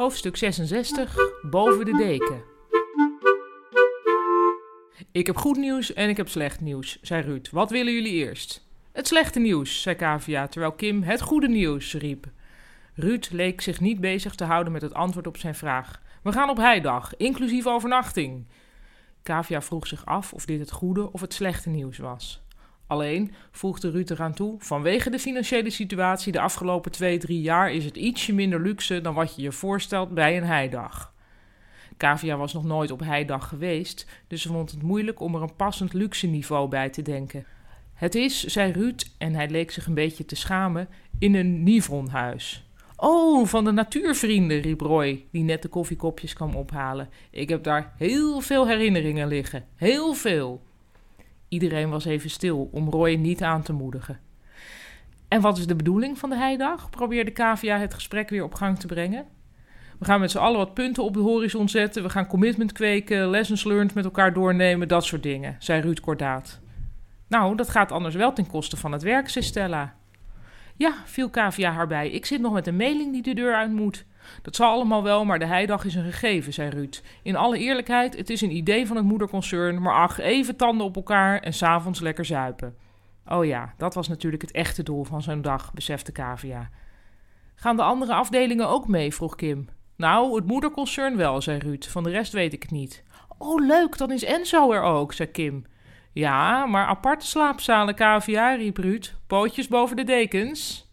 Hoofdstuk 66 Boven de deken. Ik heb goed nieuws en ik heb slecht nieuws, zei Ruud. Wat willen jullie eerst? Het slechte nieuws, zei Kavia, terwijl Kim het goede nieuws riep. Ruud leek zich niet bezig te houden met het antwoord op zijn vraag. We gaan op heidag, inclusief overnachting. Kavia vroeg zich af of dit het goede of het slechte nieuws was. Alleen, voegde Ruud eraan toe, vanwege de financiële situatie de afgelopen twee, drie jaar is het ietsje minder luxe dan wat je je voorstelt bij een heidag. Kavia was nog nooit op heidag geweest, dus ze vond het moeilijk om er een passend luxe niveau bij te denken. Het is, zei Ruud, en hij leek zich een beetje te schamen, in een Nivronhuis. Oh, van de natuurvrienden, riep Roy, die net de koffiekopjes kwam ophalen. Ik heb daar heel veel herinneringen liggen. Heel veel. Iedereen was even stil om Roy niet aan te moedigen. En wat is de bedoeling van de heidag? probeerde Kavia het gesprek weer op gang te brengen. We gaan met z'n allen wat punten op de horizon zetten. We gaan commitment kweken, lessons learned met elkaar doornemen, dat soort dingen, zei Ruud kordaat. Nou, dat gaat anders wel ten koste van het werk, zei Stella. Ja, viel Kavia haar bij. Ik zit nog met een mailing die de deur uit moet. Dat zal allemaal wel, maar de heidag is een gegeven, zei Ruud. In alle eerlijkheid, het is een idee van het moederconcern, maar ach, even tanden op elkaar en s'avonds lekker zuipen. Oh ja, dat was natuurlijk het echte doel van zo'n dag, besefte Kavia. Gaan de andere afdelingen ook mee? vroeg Kim. Nou, het moederconcern wel, zei Ruud. Van de rest weet ik het niet. Oh, leuk, dan is Enzo er ook, zei Kim. Ja, maar aparte slaapzalen, Kavia, riep Ruud. Pootjes boven de dekens.